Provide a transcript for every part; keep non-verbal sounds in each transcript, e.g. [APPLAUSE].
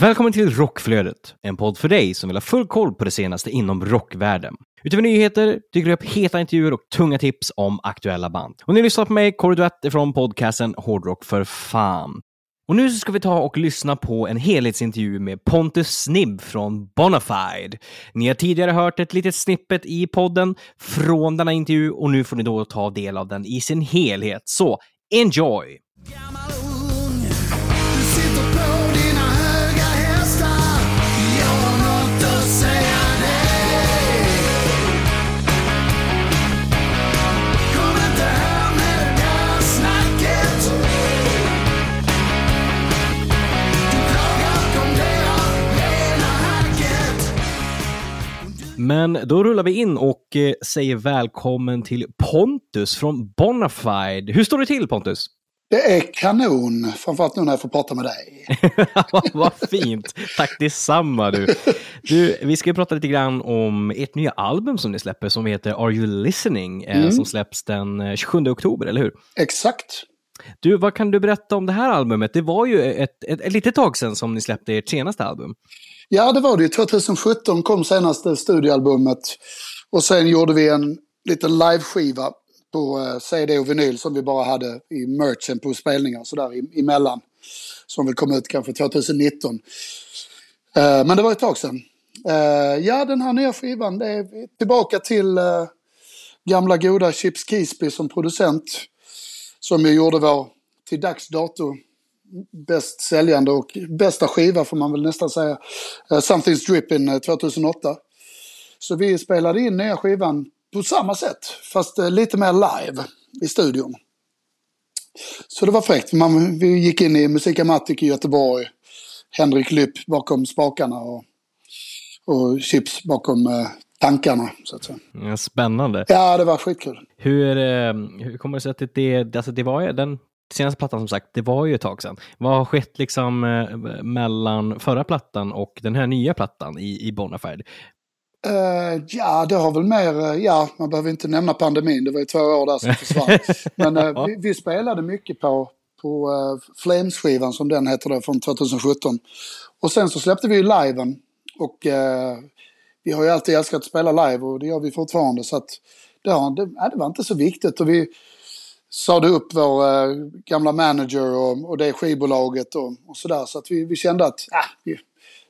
Välkommen till Rockflödet, en podd för dig som vill ha full koll på det senaste inom rockvärlden. Utöver nyheter dyker det upp heta intervjuer och tunga tips om aktuella band. Och ni lyssnar på mig, Kåre Duett från podcasten Hårdrock för fan. Och nu ska vi ta och lyssna på en helhetsintervju med Pontus Snibb från Bonafide. Ni har tidigare hört ett litet snippet i podden från denna intervju och nu får ni då ta del av den i sin helhet. Så enjoy! Men då rullar vi in och eh, säger välkommen till Pontus från Bonafide. Hur står det till Pontus? Det är kanon, framförallt nu när jag får prata med dig. [LAUGHS] Vad fint! Tack detsamma du. du. Vi ska prata lite grann om ert nya album som ni släpper som heter Are You Listening? eh, Mm. Som släpps den eh, 27 oktober, eller hur? Exakt. Du, vad kan du berätta om det här albumet? Det var ju ett, ett, ett litet tag sedan som ni släppte ert senaste album. Ja, det var det ju. 2017 kom senaste studioalbumet. Och sen gjorde vi en liten liveskiva på eh, CD och vinyl som vi bara hade i merchen på spelningar sådär emellan. Som väl kom ut kanske 2019. Eh, men det var ett tag sedan. Eh, ja, den här nya skivan, det är tillbaka till gamla goda Chips Kisby som producent. Som ju gjorde vår, till dags dato, bäst säljande och bästa skiva får man väl nästan säga. Uh, Something's Drippin' eh, 2008. Så vi spelade in nya skivan på samma sätt, fast eh, lite mer live i studion. Så det var fräckt. Man, vi gick in i Musikamatic i Göteborg. Henrik Lypp bakom spakarna och, och Chips bakom eh, tankarna, så att säga. Ja, Spännande. Ja, det var skitkul. Hur, eh, hur kommer det sig att det, alltså det var den senaste plattan som sagt, det var ju ett tag sedan. Vad har skett liksom eh, mellan förra plattan och den här nya plattan i, i Bonafide? Eh, ja, det har väl mer, eh, ja, man behöver inte nämna pandemin, det var ju två år där som försvann. [LAUGHS] Men Ja. vi, vi spelade mycket på, på uh, Flames-skivan som den heter då, från 2017. Och sen så släppte vi ju liven och eh, vi har ju alltid älskat att spela live och det gör vi fortfarande. Så att det, det, det var inte så viktigt och vi sade upp vår eh, gamla manager och, och det skivbolaget och, och sådär. Så att vi, vi kände att ah, vi,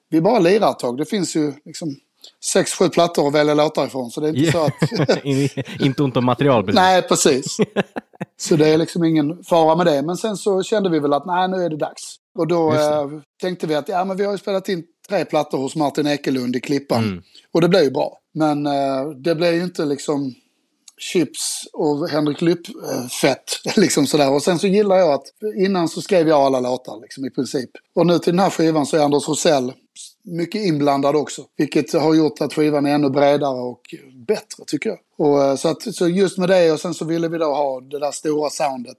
vi bara lirar ett tag. Det finns ju liksom sex, sju plattor att välja låtar ifrån. Så det är inte så att... [LAUGHS] In- Inte ont om material precis. nej, precis. [LAUGHS] Så det är liksom ingen fara med det. Men sen så kände vi väl att nej, nu är det dags. Och då eh, tänkte vi att ja, men vi har ju spelat in tre plattor hos Martin Ekelund i Klippan. Mm. Och det blev ju bra. Men eh, det blev ju inte liksom Chips och Henrik Lypp-fett. [LAUGHS] Liksom sådär. Och sen så gillar jag att innan så skrev jag alla låtar liksom, i princip. Och nu till den här skivan så är Anders Rosell mycket inblandad också. Vilket har gjort att skivan är ännu bredare och bättre tycker jag. Och, eh, så, att, så just med det och sen så ville vi då ha det där stora soundet.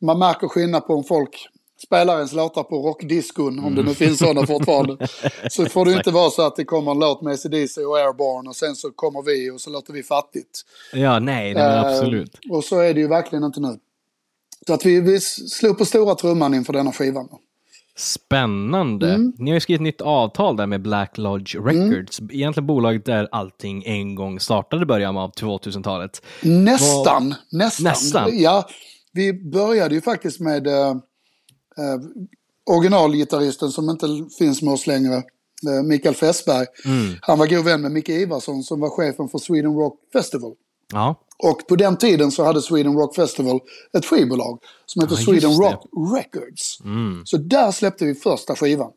Man märker skillnad på om folk spelar ens låtar på rockdiskon, om det nu finns sådana fortfarande. [LAUGHS] Så får det inte vara så att det kommer en låt med AC/DC och Airborne och sen så kommer vi och så låter vi fattigt. Ja, nej, nej men Eh, absolut. Och så är det ju verkligen inte nu. Så att vi, vi slog på stora trumman inför denna skivan. Spännande. Mm. Ni har ju skrivit ett nytt avtal där med Black Lodge Records. Egentligen bolaget där allting en gång startade i början av 2000-talet. Nästan, nästan. Nästan? Ja, vi började ju faktiskt med eh, originalgitarristen som inte finns med oss längre, eh, Mikael Fässberg. Mm. Han var god vän med Micke Ivarsson som var chefen för Sweden Rock Festival. Ja, Och på den tiden så hade Sweden Rock Festival ett skivbolag som heter Ja, Sweden. Rock Records. Så där släppte vi första skivan.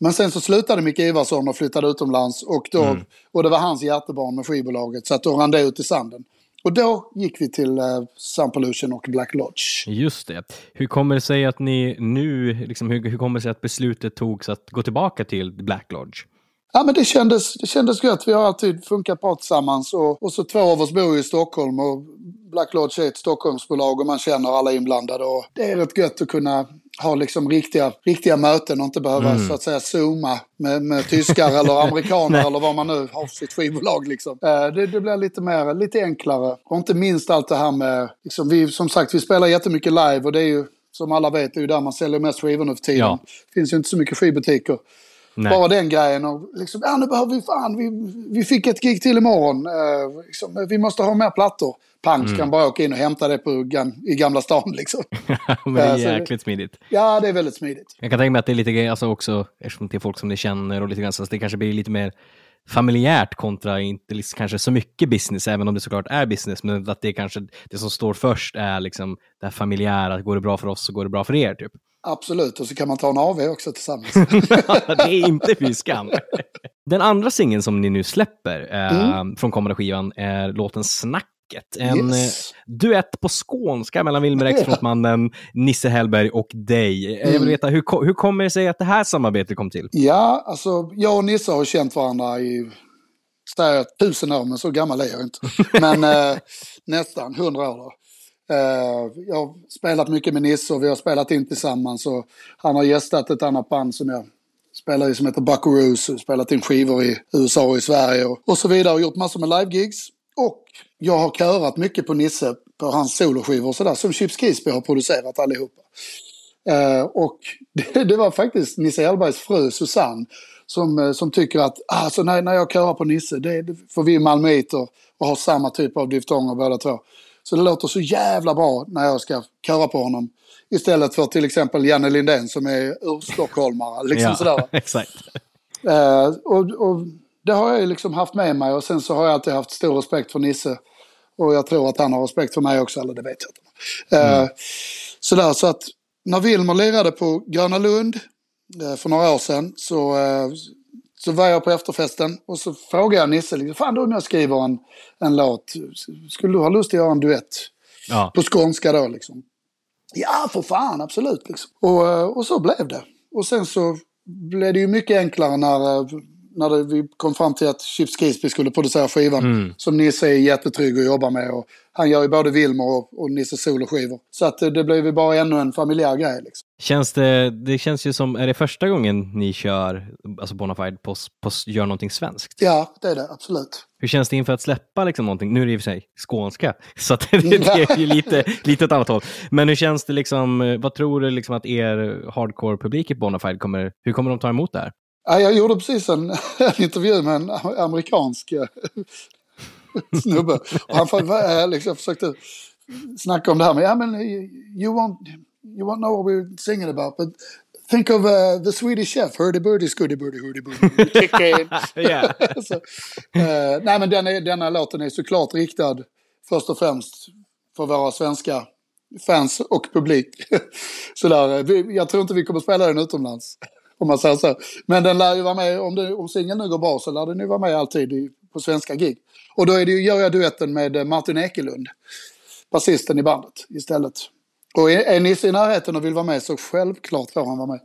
Men sen så slutade Micke Ivarsson och flyttade utomlands och, då, och det var hans hjärtebarn med skivbolaget så att då rann det ut i sanden. Och då gick vi till uh, Sun Pollution och Black Lodge. just det. Hur kommer det sig att ni nu, liksom, hur, hur kommer det sig att beslutet togs att gå tillbaka till Black Lodge? Ja, men det kändes, det kändes gött. Vi har alltid funkat bra tillsammans. Och, och så två av oss bor i Stockholm och Black Lodge är ett Stockholmsbolag och man känner alla inblandade. Och det är rätt gött att kunna ha liksom riktiga, riktiga möten och inte behöva så att säga zooma med, med tyskar eller [LAUGHS] amerikaner eller vad man nu har för sitt skivbolag. Liksom. Eh, Det, det blir lite mer, lite enklare. Och inte minst allt det här med, liksom, vi, som sagt vi spelar jättemycket live och det är ju som alla vet, det är ju där man säljer mest skivor nu för tiden. Ja. Det finns ju inte så mycket skivbutiker. Nej. Bara den grejen och liksom, ja nu behöver vi fan, vi, vi fick ett gig till imorgon. Eh, liksom, vi måste ha mer plattor. Pang, så kan bara åka in och hämta det på, i Gamla stan [LAUGHS] liksom. [LAUGHS] Men det är jäkligt smidigt. Ja, det är väldigt smidigt. Jag kan tänka mig att det är lite alltså också, eftersom det är folk som ni känner och lite grann, så det kanske blir lite mer familjärt kontra inte liksom, kanske så mycket business, även om det såklart är business, men att det kanske, det som står först är liksom det här familjära, att går det bra för oss så går det bra för er, typ. Absolut, och så kan man ta en AV också tillsammans. [LAUGHS] det är inte fy skam. Den andra singeln som ni nu släpper eh, från kommande skivan är låten Snacket. En Yes. eh, duett på skånska mellan Wilmer X, [LAUGHS] frontmannen Nisse Hellberg och dig. Jag vill veta, hur, hur kommer det sig att det här samarbetet kom till? ja, alltså jag och Nisse har känt varandra i säger jag, tusen år, men så gammal är jag inte. [LAUGHS] Men eh, nästan hundra år då. Eh, jag har spelat mycket med Nisse och vi har spelat in tillsammans. Och han har gästat ett annat band som jag spelar i som heter Buckaroos. och Spelat in skivor i USA och i Sverige och, och så vidare. Och gjort massor med live-gigs. Och jag har körat mycket på Nisse på hans soloskivor och sådär. Som Chips Kisby har producerat allihopa. Eh, och [LAUGHS] det, det var faktiskt Nisse Hellbergs fru Susanne som, eh, som tycker att ah, alltså, när, när jag körar på Nisse, det, det får vi malmöiter och har samma typ av diftonger båda två. Så det låter så jävla bra när jag ska köra på honom. Istället för till exempel Janne Lindén som är urstockholmare. [LAUGHS] Liksom sådär. [LAUGHS] exakt. Eh, och, och det har jag ju liksom haft med mig och sen så har jag alltid haft stor respekt för Nisse. Och jag tror att han har respekt för mig också, eller det vet jag inte. Eh, Sådär, så att när Wilmer lirade på Gröna Lund eh, för några år sedan så, eh, så var jag på efterfesten och så frågade jag Nisse, liksom, fan du om jag skriver en, en låt, skulle du ha lust att göra en duett? Ja. På skånska då liksom. Ja, för fan, absolut. Liksom. Och, eh, och så blev det. Och sen så blev det ju mycket enklare när, eh, när det, vi kom fram till att Chips Kisby skulle producera skivan. Som Nisse är jättetrygg att jobba med. Och han gör ju både Wilmer och, och Nisse soloskivor. Så att det, det blev ju bara ännu en familjär grej. Liksom. Känns det, det känns ju som, är det första gången ni kör, alltså Bonafide, på, på, gör någonting svenskt? Ja, det är det, absolut. Hur känns det inför att släppa liksom någonting? Nu är det i och för sig skånska, [LAUGHS] så det, det är ju lite, lite åt annat håll. Men hur känns det liksom, eh, vad tror du liksom att er hardcore-publik i Bonafide kommer, hur kommer de ta emot det här? Ja, jag gjorde precis en, [LAUGHS] en intervju med en amerikansk eh, [LAUGHS] snubbe. Och han för, liksom, försökte snacka om det här med, ja men you won't, you won't know what we're singing about, but think of uh, the Swedish chef, hurdy burdy scuddy burdy hurdy burdy, [LAUGHS] chicken. Så, eh, nej men den är, denna låten är såklart riktad först och främst för våra svenska fans och publik. Sådär, eh, vi, jag tror inte vi kommer spela den utomlands. Om man säger så. Men den lär ju vara med, om, det, om singeln nu går bra så lär den ju vara med alltid i, på svenska gig. Och då är det, gör jag duetten med eh, Martin Ekelund, basisten i bandet istället. Och är, är Nisse i närheten och vill vara med så självklart får han vara med.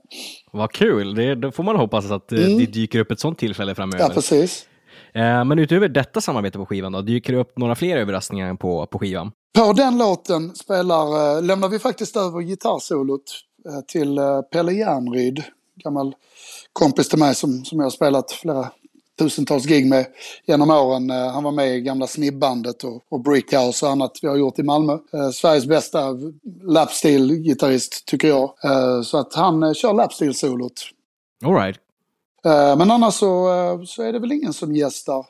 Vad kul, det, då får man hoppas att eh, det dyker upp ett sånt tillfälle framöver. Ja, precis. Eh, Men utöver detta samarbete på skivan då, dyker det upp några fler överraskningar på, på skivan? På den låten spelar, lämnar vi faktiskt över gitarrsolot till Pelle Järnryd, gammal kompis till mig som, som jag har spelat flera tusentals gig med genom åren. Eh, Han var med i gamla Snibbandet och, och Brickhouse och annat vi har gjort i Malmö. Eh, Sveriges bästa lapsteel-gitarrist tycker jag. Eh, Så att han eh, kör lapsteel-solot. All right. Eh, Men annars så, eh, så är det väl ingen som gästar.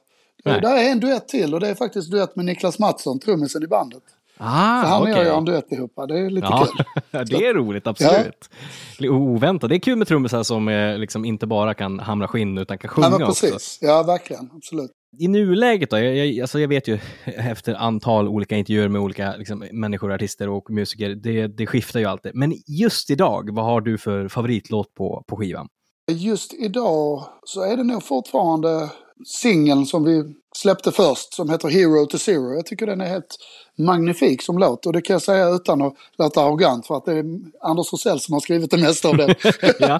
Nej. Det är en duett till och det är faktiskt duett med Niklas Mattsson, trummisen i bandet. Ah, Så han och okej. jag gör en duett ihop. Det är lite Ja, kul. [LAUGHS] det är roligt, absolut. Ja. Oväntat. Det är kul med trummisar som eh, liksom inte bara kan hamra skinn utan kan sjunga Ja, men också. precis. Ja, verkligen. Absolut. I nuläget då, jag, jag, alltså jag vet ju [LAUGHS] efter antal olika intervjuer med olika liksom, människor, artister och musiker, det, det skiftar ju alltid. Men just idag, vad har du för favoritlåt på, på skivan? Just idag så är det nog fortfarande singeln som vi släppte först som heter Hero to Zero. Jag tycker den är helt magnifik som låt och det kan jag säga utan att låta arrogant för att det är Anders Rosell som har skrivit det mesta av den. [LAUGHS] [LAUGHS]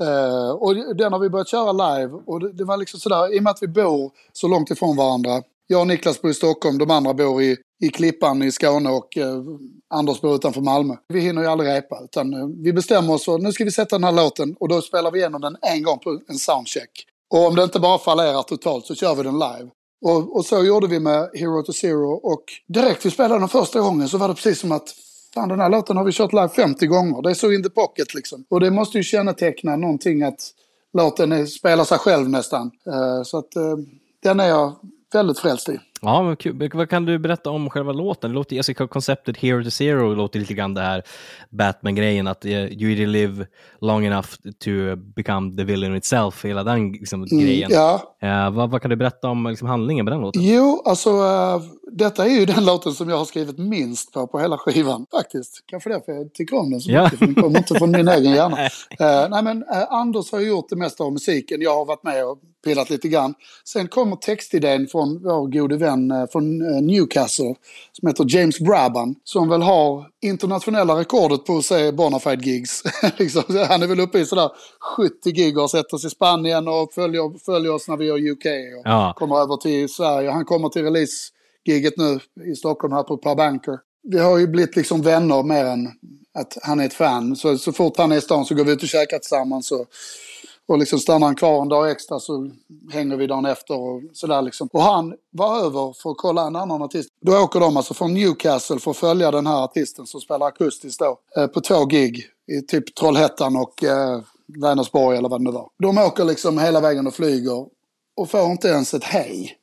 Eh, och den har vi börjat köra live. Och det, det var liksom sådär, i och med att vi bor så långt ifrån varandra. Jag och Niklas bor i Stockholm, de andra bor i, i Klippan i Skåne och eh, Anders bor utanför Malmö. Vi hinner ju aldrig repa, utan eh, vi bestämmer oss för nu ska vi sätta den här låten och då spelar vi igenom den en gång på en soundcheck. Och om det inte bara fallerar totalt så kör vi den live. Och, och så gjorde vi med Hero to Zero och direkt vi spelade den första gången så var det precis som att fan den här låten har vi kört live 50 gånger. Det är så in the pocket liksom. Och det måste ju känneteckna någonting att låten spelar sig själv nästan. Eh, så att eh, den är jag väldigt frälst i. Ja, men kul. Vad kan du berätta om själva låten? Det låter, alltså, konceptet Hero to Zero låter lite grann det här Batman-grejen, att uh, you either live long enough to become the villain itself, hela den liksom, Mm, grejen. ja, Uh, vad, vad kan du berätta om liksom, handlingen på den låten? Jo, alltså uh, detta är ju [LAUGHS] den låten som jag har skrivit minst på på hela skivan faktiskt. Kanske därför jag tycker om den så Ja. mycket, för den kommer inte från min egen hjärna. [LAUGHS] Nej men Anders har gjort det mesta av musiken, jag har varit med och pillat lite grann. Sen kommer textidén från vår gode vän uh, från uh, Newcastle som heter James Brabham som väl har internationella rekordet på att se Bonafide gigs. [LAUGHS] liksom, han är väl uppe i sådär 70 gig och har sett oss i Spanien och följer, följer oss när vi gör UK. Och, Ja. kommer över till Sverige. Han kommer till release-giget nu i Stockholm här på Per Banker. Vi har ju blivit liksom vänner mer än att han är ett fan. Så, så fort han är i stan så går vi ut och käkar tillsammans. Och, och liksom stannar han kvar en dag extra så hänger vi dagen efter och sådär liksom. Och han var över för att kolla en annan artist. Då åker de alltså från Newcastle för att följa den här artisten som spelar akustiskt då. Eh, på två gig i typ Trollhättan och eh, Vänersborg eller vad det nu var. De åker liksom hela vägen och flyger och får inte ens ett hej.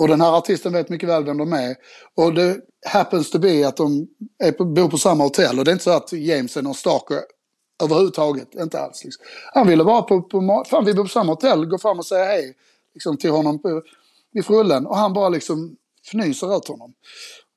Och den här artisten vet mycket väl vem de är. Och det happens to be att de är på, bor på samma hotell. Och det är inte så att James är någon stalker överhuvudtaget. Inte alls. Liksom. Han ville vara på, på, fan vi bor på samma hotell, gå fram och säga hej liksom, till honom på, vid frullen. Och han bara liksom fnyser åt honom.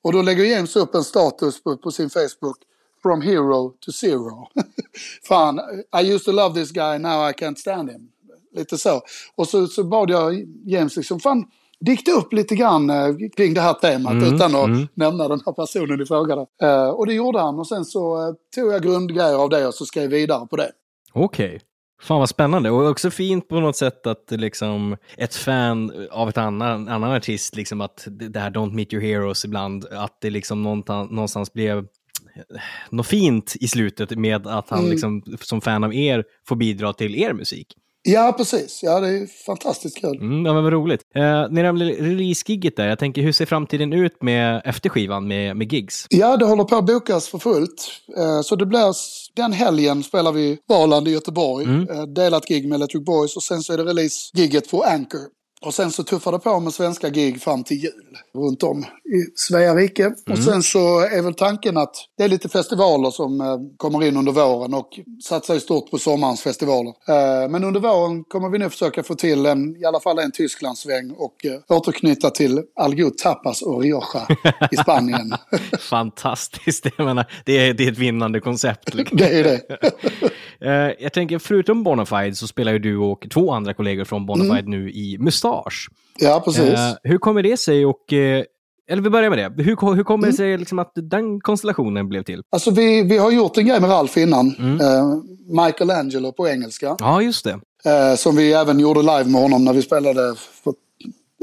Och då lägger James upp en status på, på sin Facebook. From hero to zero. [LAUGHS] fan, I used to love this guy, now I can't stand him. Lite så. Och så, så bad jag James liksom, fan, dikta upp lite grann eh, kring det här temat utan att nämna den här personen i fråga. Eh, och det gjorde han och sen så eh, tog jag grundgrejer av det och så skrev vidare på det. Okej. Fan vad spännande och också fint på något sätt att liksom ett fan av ett annan, annan artist, liksom att det här Don't Meet Your Heroes ibland, att det liksom någonstans, någonstans blev eh, något fint i slutet med att han liksom som fan av er får bidra till er musik. Ja, precis. Ja, det är fantastiskt kul. Mm, ja, men vad roligt. Eh, ni nämnde release-gigget där, jag tänker hur ser framtiden ut med efter skivan med, med gigs? Ja, det håller på att bokas för fullt. Eh, Så det blir, den helgen spelar vi Valand i Göteborg. eh, Delat gig med Electric Boys och sen så är det release-gigget på Anchor. Och sen så tuffar det på med svenska gig fram till jul runt om i Svea rike. Och sen så är väl tanken att det är lite festivaler som eh, kommer in under våren och satsar ju stort på sommarens festivaler. Eh, men under våren kommer vi nu försöka få till en, i alla fall en Tysklandssväng och eh, återknyta till all god tapas och Rioja i Spanien. [LAUGHS] Fantastiskt, jag menar, det är, det är ett vinnande koncept. Liksom. det är det. [LAUGHS] Eh, jag tänker, förutom Bonafide så spelar ju du och två andra kollegor från Bonafide nu i Mustache. Ja, precis. Eh, hur kommer det sig och, eh, eller vi börjar med det, hur, hur kommer det sig liksom att den konstellationen blev till? Alltså vi, vi har gjort en grej med Ralf innan. Eh, Michelangelo på engelska. Ja, just det. Eh, som vi även gjorde live med honom när vi spelade för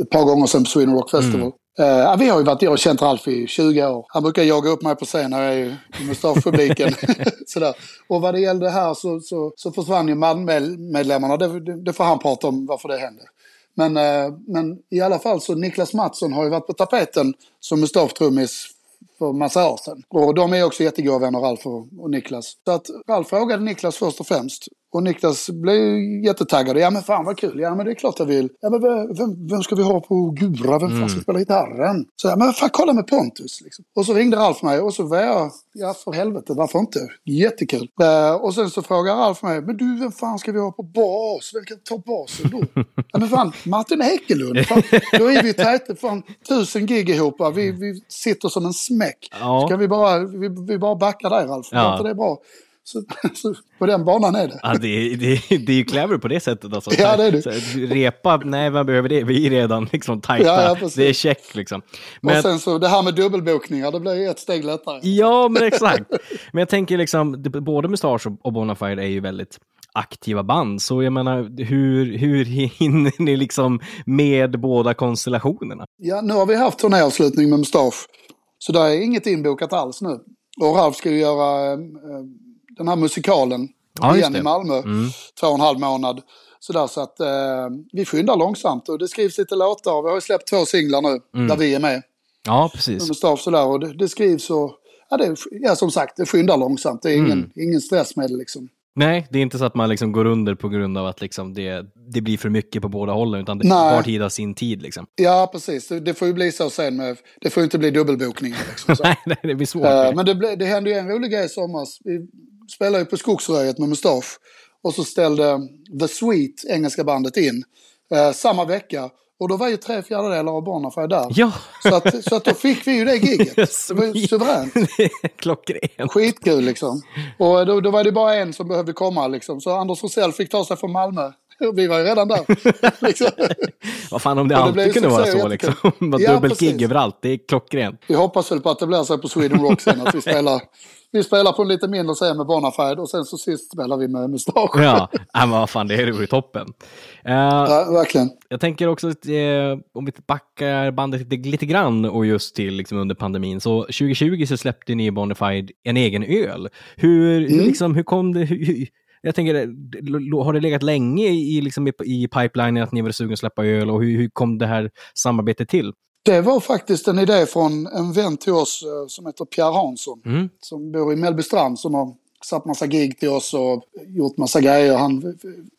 ett par gånger sedan på Sweden Rock Festival. Eh, ja, vi har ju varit, jag har känt Ralf i 20 år. Han brukar jaga upp mig på scen när jag är i Mustasch-publiken. [LAUGHS] [LAUGHS] Och vad det gällde här så, så, så försvann ju Malmö-medlemmarna. Det, det, det får han prata om varför det hände. Men, eh, men i alla fall så Niklas Mattsson har ju varit på tapeten som Mustasch-trummis för massa år sedan. Och de är också jättegoda vänner, Ralf och, och Niklas. Så att Ralf frågade Niklas först och främst. Och Niklas blev jättetaggad. Ja men fan vad kul. Ja men det är klart jag vill. Ja men vem, vem, ska vi ha på Gura? Vem fan ska spela gitarren? Så ja men fan kolla med Pontus. Liksom. Och så ringde Ralf mig och så var jag, ja för helvete varför inte? Jättekul. Eh, och sen så frågar Ralf mig, men du vem fan ska vi ha på bas? Vem kan ta basen då? [LAUGHS] ja men fan Martin Ekelund. Fan, då är vi tajta fan tusen gig ihop. va? Vi, vi sitter som en smäck. Ja. Så kan vi bara, vi, vi bara backa där Ralf. Ja. Det är bra. Så, [LAUGHS] så på den banan är det. Ja, det, är- det, det är ju clever på det sättet. Alltså. Ja, det är det. Så Repa, nej vad behöver det? Vi är redan liksom tajta. Ja, ja, det är check liksom. Men, Och sen så det här med dubbelbokningar, det blir ju ett steg lättare. Ja, men exakt. Men jag tänker liksom, det- både Mustache och- Bonafide är ju väldigt aktiva band. Så jag menar, hur, hur hinner ni liksom med båda konstellationerna? Ja, nu har vi haft turnéavslutning med Mustasch. Så där är inget inbokat alls nu. Och Ralf ska ju göra eh, den här musikalen Ja, igen i Malmö. Mm. Två och en halv månad. Så, där, så att eh, vi skyndar långsamt och det skrivs lite låtar. Vi har ju släppt två singlar nu Mm. där vi är med. Ja, precis. Med Mustasch sådär och det, det skrivs och ja, det, ja, som sagt, det skyndar långsamt. Det är ingen, Mm. ingen stress med det liksom. Nej, det är inte så att man liksom går under på grund av att liksom det, det blir för mycket på båda hållen, utan det Nej. var tid av sin tid. Liksom. Ja, precis. Det, får ju bli så sen med, det får ju inte bli dubbelbokningar liksom. [LAUGHS] Nej, det blir svårt. Eh, men det, ble, det hände ju en rolig grej i somras. Vi spelade ju på Skogsröjet med Mustasch. Och så ställde The Sweet, engelska bandet, in eh, samma vecka. Och då var ju tre fjärdedelar av Bonafide där. Ja, Så, att, så att då fick vi ju det giget. [LAUGHS] Det var ju suveränt. [LAUGHS] klockrent. Skitkul liksom. Och då, då var det bara en som behövde komma liksom. Så Anders Rosell fick ta sig från Malmö. [LAUGHS] Vi var ju redan där. liksom. Vad fan om det det alltid kunde vara så liksom. Bara Ja, dubbelgig precis. överallt, det är klockrent. Vi hoppas väl på att det blir så på Sweden Rock sen. Att vi spelar, vi spelar på en lite mindre scen med Bonafide. Och sen så sist spelar vi med Mustasch. Ja, [LAUGHS] men vad fan, det är ju toppen. Eh, Ja, verkligen. Jag tänker också att eh, om vi backar bandet lite, lite grann och just till liksom under pandemin. Så 2020 så släppte ni Bonafide en egen öl. Hur, hur, Mm. liksom, hur kom det? Hur, jag tänker, har det legat länge i, liksom, i, i pipelinen att ni var sugna att släppa öl och hur, hur kom det här samarbetet till? Det var faktiskt en idé från en vän till oss eh, som heter Pierre Hansson. Mm. Som bor i Mellbystrand som har satt massa gig till oss och gjort massa grejer. Han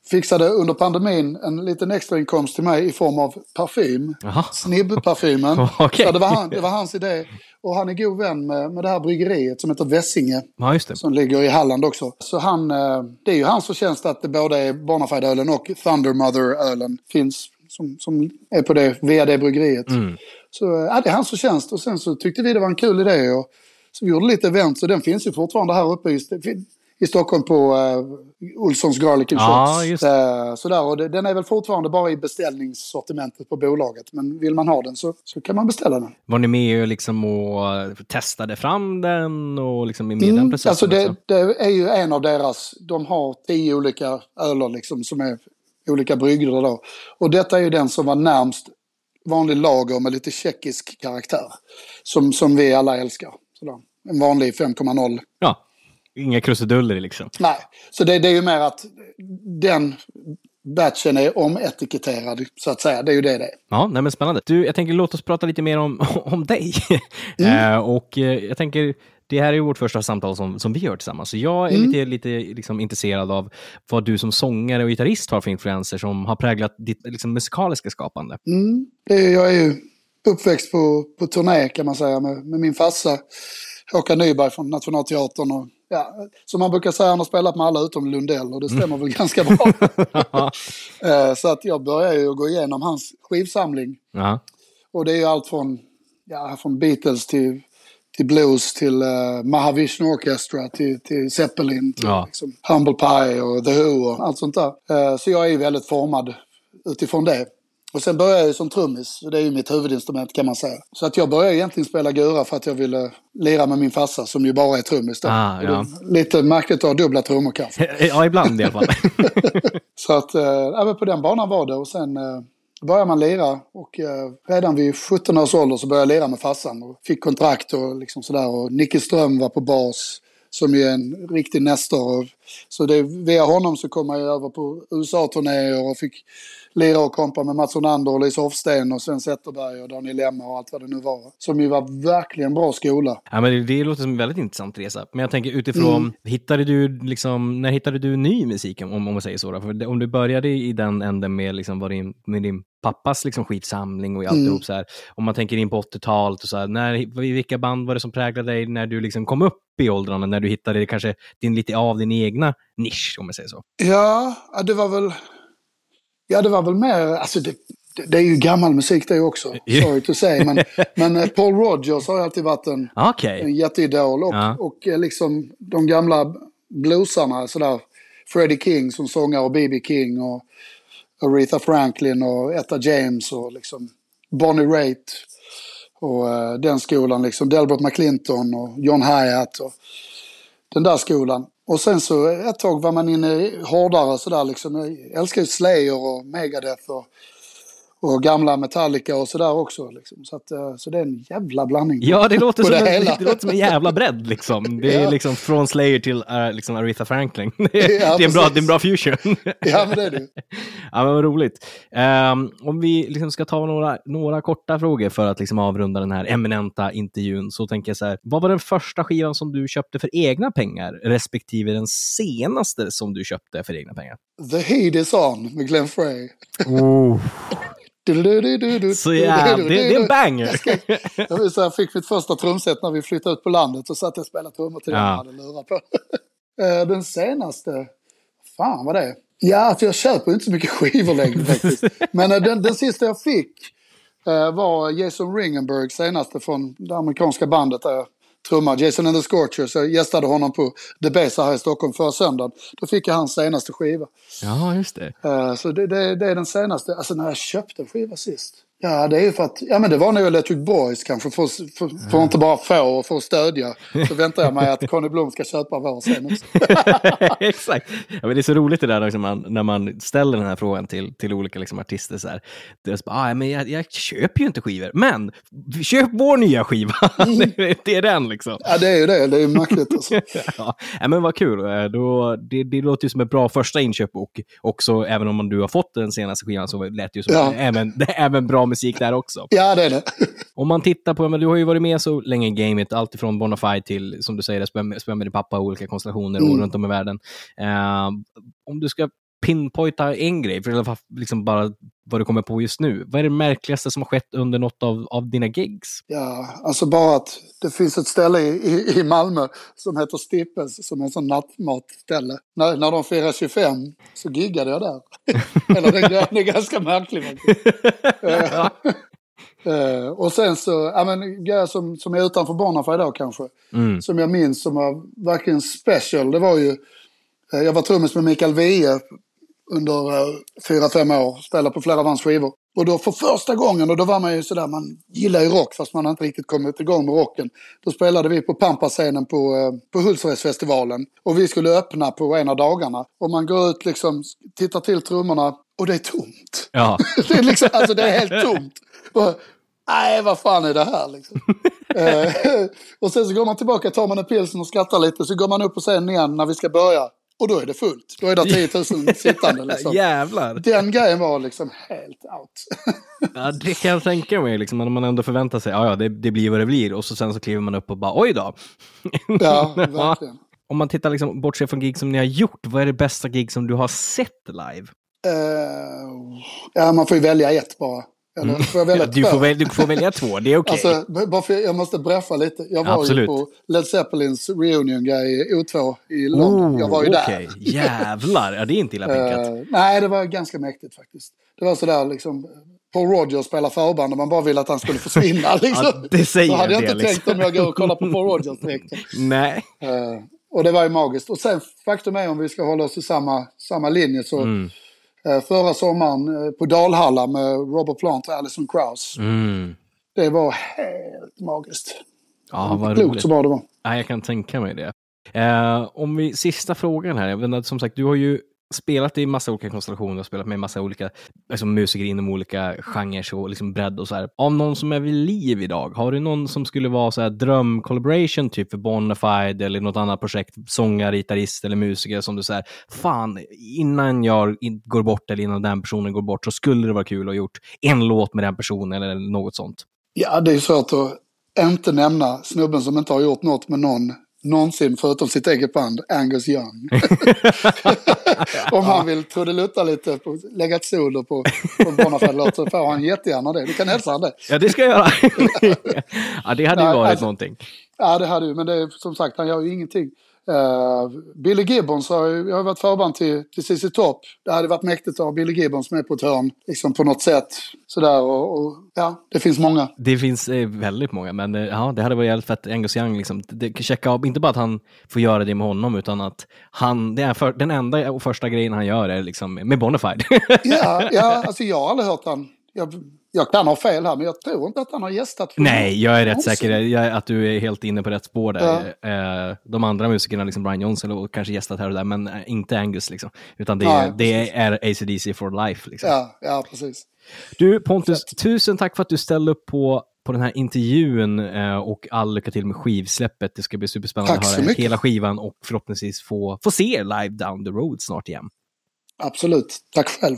fixade under pandemin en liten extrainkomst till mig i form av parfym. Snibb-parfymen. [LAUGHS] Så det var, han, det var hans idé. Och han är god vän med, med det här bryggeriet som heter Vessinge. Ja. Som ligger i Halland också. Så han, eh, det är ju hans förtjänst att det både är Bonafide-ölen och Thundermother-ölen finns. Som, som är på det, via det bryggeriet. Mm. Så eh, ja, det är hans förtjänst. Och sen så tyckte vi det var en kul idé. Och, så vi gjorde lite event. Så den finns ju fortfarande här uppe i, i Stockholm på uh, Olssons Garlic and Shots. just Eh, sådär, och det, den är väl fortfarande bara i beställningssortimentet på bolaget. Men vill man ha den så, så kan man beställa den. Var ni med och, liksom och testade fram den och liksom med i den Mm, processen alltså det, det är ju en av deras, de har tio olika öler liksom som är olika brygder då. Och detta är ju den som var närmst vanlig lager med lite tjeckisk karaktär. Som, som vi alla älskar. Sådär. En vanlig 5,0. Ja, inga krusiduller liksom. Nej, så det, det är ju mer att den batchen är ometiketterad så att säga. Det är ju det det är. Ja, nej men spännande. Du, jag tänker låt oss prata lite mer om, [LAUGHS] om dig. Mm. eh, och eh, jag tänker, det här är vårt första samtal som, som vi gör tillsammans. Så jag är Mm. lite, lite liksom, intresserad av vad du som sångare och gitarrist har för influenser som har präglat ditt liksom, musikaliska skapande. Mm. Jag är ju uppväxt på, på turné kan man säga med, med min farsa Håkan Nyberg från Nationalteatern. Och, ja, som man brukar säga, han har spelat med alla utom Lundell och det stämmer väl ganska bra. [LAUGHS] [LAUGHS] Eh, så att jag började ju gå igenom hans skivsamling. Ja. Och det är ju allt från, ja, från Beatles till, till blues till uh, Mahavishnu Orchestra till, till Zeppelin till Ja. liksom, Humble Pie och The Who och allt sånt där. Eh, så jag är ju väldigt formad utifrån det. Och sen började jag ju som trummis, det är ju mitt huvudinstrument kan man säga. Så att jag började egentligen spela gura för att jag ville lira med min farsa som ju bara är trummis då. Ah, ja. Lite märkligt att ha dubbla trummor kanske. [LAUGHS] ja, ibland i alla fall. [LAUGHS] Så att, eh, ja, men på den banan var det och sen då började man lira och eh, redan vid 17 års ålder så började jag lira med farsan och fick kontrakt och liksom sådär och Nicke Ström var på bas som ju är en riktig nestor. Så det, via honom så kom jag ju över på USA-turnéer och fick lira och kompa med Mats Onander och Lisa Hofsten och Sven Zetterberg och Daniel Lemma och allt vad det nu var. Som ju var verkligen bra skola. Ja, men det, det låter som en väldigt intressant resa. Men jag tänker utifrån, Mm. hittade du liksom, när hittade du ny musik om, om man säger så? Då? För om du började i den änden med, liksom, vad din, med din pappas liksom, skitsamling och alltihop Mm. så här. Om man tänker in på 80-talet och så här, när, vilka band var det som präglade dig när du liksom kom upp i åldrarna, när du hittade kanske din, lite av din egna nisch, om man säger så? Ja, ja, det var väl... Ja, det var väl mer... Alltså det, det, är ju gammal musik det också. [LAUGHS] Sorry to say. Men, men eh, Paul Rogers har alltid varit en, Okej. en jätteidol. Och, Ja. och eh, liksom de gamla bluesarna sådär. Freddie King som sångare och B.B. King och Aretha Franklin och Etta James och liksom Bonnie Raitt. Och eh, den skolan liksom. Delbert McClinton och John Hyatt och den där skolan. Och sen så ett tag var man inne hårdare sådär liksom. Jag älskar ju Slayer och Megadeth och, och gamla Metallica och sådär också. Liksom. Så, att, eh, så det är en jävla blandning. Ja, det låter, [LAUGHS] som det en, [LAUGHS] det låter som en jävla bredd liksom. Det är Ja. liksom från Slayer till uh, liksom Aretha Franklin. [LAUGHS] Det är, Ja, det är, en, bra, det är en bra fusion. Ja, men det är det. Ja, men vad roligt. Ehm, om vi liksom ska ta några, några korta frågor för att liksom avrunda den här eminenta intervjun, så tänker jag så här. Vad var den första skivan som du köpte för egna pengar, respektive den senaste som du köpte för egna pengar? The Heat is on med Glenn Frey. Du-du-du-du-du. Så ja, det, det är en banger! Jag jag fick mitt första trumset när vi flyttade ut på landet och satt jag och spelade trummor till den jag hade lurat på. Den senaste, fan vad det är. Ja, för jag köper inte så mycket skivor längre faktiskt. Men den, den sista jag fick var Jason Ringenberg senaste från det amerikanska bandet där jag trummade. Jason and the Scorchers. Jag gästade honom på The Besa här i Stockholm förra söndagen. Då fick jag hans senaste skiva. Ja, just det. Eh, Så det, det, det är den senaste, alltså när jag köpte en skiva sist. Ja, det är ju för att, ja men det var nog Electric Boys kanske, för, för, för att inte bara få och för att stödja. Så väntar jag mig att Conny Blom ska köpa vår sen också. [LAUGHS] Exakt. Ja, men det är så roligt det där liksom, man, när man ställer den här frågan till, till olika liksom, artister. Så här. Det så, bara, ah, men jag, jag köper ju inte skivor, men köp vår nya skiva. [LAUGHS] det, det är den liksom. Ja, det är ju det, det är ju märkligt alltså. [LAUGHS] Ja, men vad kul. Eh, Då, det, det låter ju som ett bra första inköp och också, även om du har fått den senaste skivan, så lät det ju som Ja. även, även bra musik där också. [LAUGHS] Ja, det är det. Om man tittar på, men du har ju varit med så länge i gamet, alltifrån Bonafide till, som du säger, spela med, din pappa i olika konstellationer Mm. runt om i världen. Eh, om du ska pinpointa en grej, för i alla fall liksom bara vad du kommer på just nu. Vad är det märkligaste som har skett under något av, av dina gigs? Ja, alltså bara att det finns ett ställe i, i, i Malmö som heter Stippes, som är en sån nattmatställe. När, när de firar 25 så giggade jag där. [LAUGHS] Eller det, är- det är ganska märkligt [LAUGHS] eh, och sen så, ja men grejer som, som är utanför Bonafide då kanske. Mm. Som jag minns som var verkligen special, det var ju, eh, jag var trummis med Mikael Wiehe under eh, fyra, fem år, spelade på flera av hans skivor. Och då för första gången, och då var man ju sådär, man gillar ju rock fast man inte riktigt kommit igång med rocken. Då spelade vi på Pampa-scenen på, eh, på Hultsfredsfestivalen. Och vi skulle öppna på en av dagarna. Och man går ut liksom, tittar till trummorna och det är tomt. Ja, [LAUGHS] Det är, liksom, alltså det är helt tomt. Och, Nej, vad fan är det här liksom? [LAUGHS] eh, och sen så går man tillbaka, tar man en pilsner och skrattar lite. Så går man upp på scenen igen när vi ska börja. Och då är det fullt. Då är det 10 000 [LAUGHS] sittande liksom. jävlar. Den grejen var liksom helt out. [LAUGHS] Ja, det kan jag tänka mig, liksom, när man ändå förväntar sig, ja, ja, det, det blir vad det blir, och så sen så kliver man upp och bara, oj då. Ja, [LAUGHS] verkligen. Om man tittar, liksom, bortsett från gig som ni har gjort, vad är det bästa gig som du har sett live? Eh, ja, man får ju välja ett bara. Eller får jag välja Mm. Du får, väl, du får välja två, det är okej. Alltså, bara för, jag måste breffa lite. Jag var Absolut. ju på Led Zeppelins reunion-grej i O2 i London. jag var ju Oh, okej. där. Jävlar, ja, det är inte illa pinkat. [LAUGHS] Eh, nej, det var ganska mäktigt faktiskt. Det var sådär liksom, Paul Rogers spelar förband och man bara ville att han skulle försvinna. [LAUGHS] Liksom. Ja, det säger Så hade jag det, inte liksom. tänkt om jag går och kollar på Paul Rogers direkt. [LAUGHS] Nej. Eh, och det var ju magiskt. Och sen faktum är om vi ska hålla oss till samma, samma linje så Mm. Eh, förra sommaren eh, på Dalhalla med Robert Plant och Alison Krauss. Mm. Det var helt magiskt. Ja, vad Klokt roligt. så bra det var. Ja, jag kan tänka mig det. Eh, om vi, sista frågan här. Jag vet, inte, som sagt, du har ju spelat i massa olika konstellationer och spelat med massa olika alltså, musiker inom olika genrer och liksom bredd och så här. Av någon som är vid liv idag, har du någon som skulle vara så här dröm collaboration typ för Bonafide eller något annat projekt, sångare, gitarrist eller musiker som du säger, fan, innan jag går bort eller innan den personen går bort så skulle det vara kul att ha gjort en låt med den personen eller något sånt. Ja, det är svårt att inte nämna snubben som inte har gjort något med någon någonsin förutom sitt eget band, Angus Young. [LAUGHS] Om han vill trudelutta lite, på, lägga ett solo på, på Bonafide-låt så får han jättegärna det. Du kan hälsa han det. Ja, det ska jag göra. [LAUGHS] ja, det hade ju varit alltså- någonting. Ja, det hade ju, men det är som sagt, han gör ju ingenting. Uh, Billy Gibbons har ju jag har varit förband till, till CC Top. Det hade varit mäktigt att ha Billy Gibbons med på ett hörn, liksom på något sätt. Sådär och, och ja, det finns många. Det finns eh, väldigt många, men eh, ja, det hade varit jävligt fett. Angus Young, liksom, det, checka av, inte bara att han får göra det med honom, utan att han, det är för, den enda och första grejen han gör är liksom med Bonafide. [LAUGHS] Ja, ja, alltså jag har aldrig hört han Jag, jag kan ha fel här, men jag tror inte att han har gästat. Nej, jag är rätt någonsin. säker jag, att du är helt inne på rätt spår där. Eh, de andra musikerna, liksom Brian Johnson och kanske gästat här och där, men eh, inte Angus liksom. Utan det, är- Nej, det är ACDC for life liksom. Ja, ja, precis. Du Pontus, tusen tack för att du ställde upp på, på den här intervjun eh, och all lycka till med skivsläppet. Det ska bli superspännande Tack att så höra mycket. hela skivan och förhoppningsvis få, få se er live down the road snart igen. Absolut. Tack själv.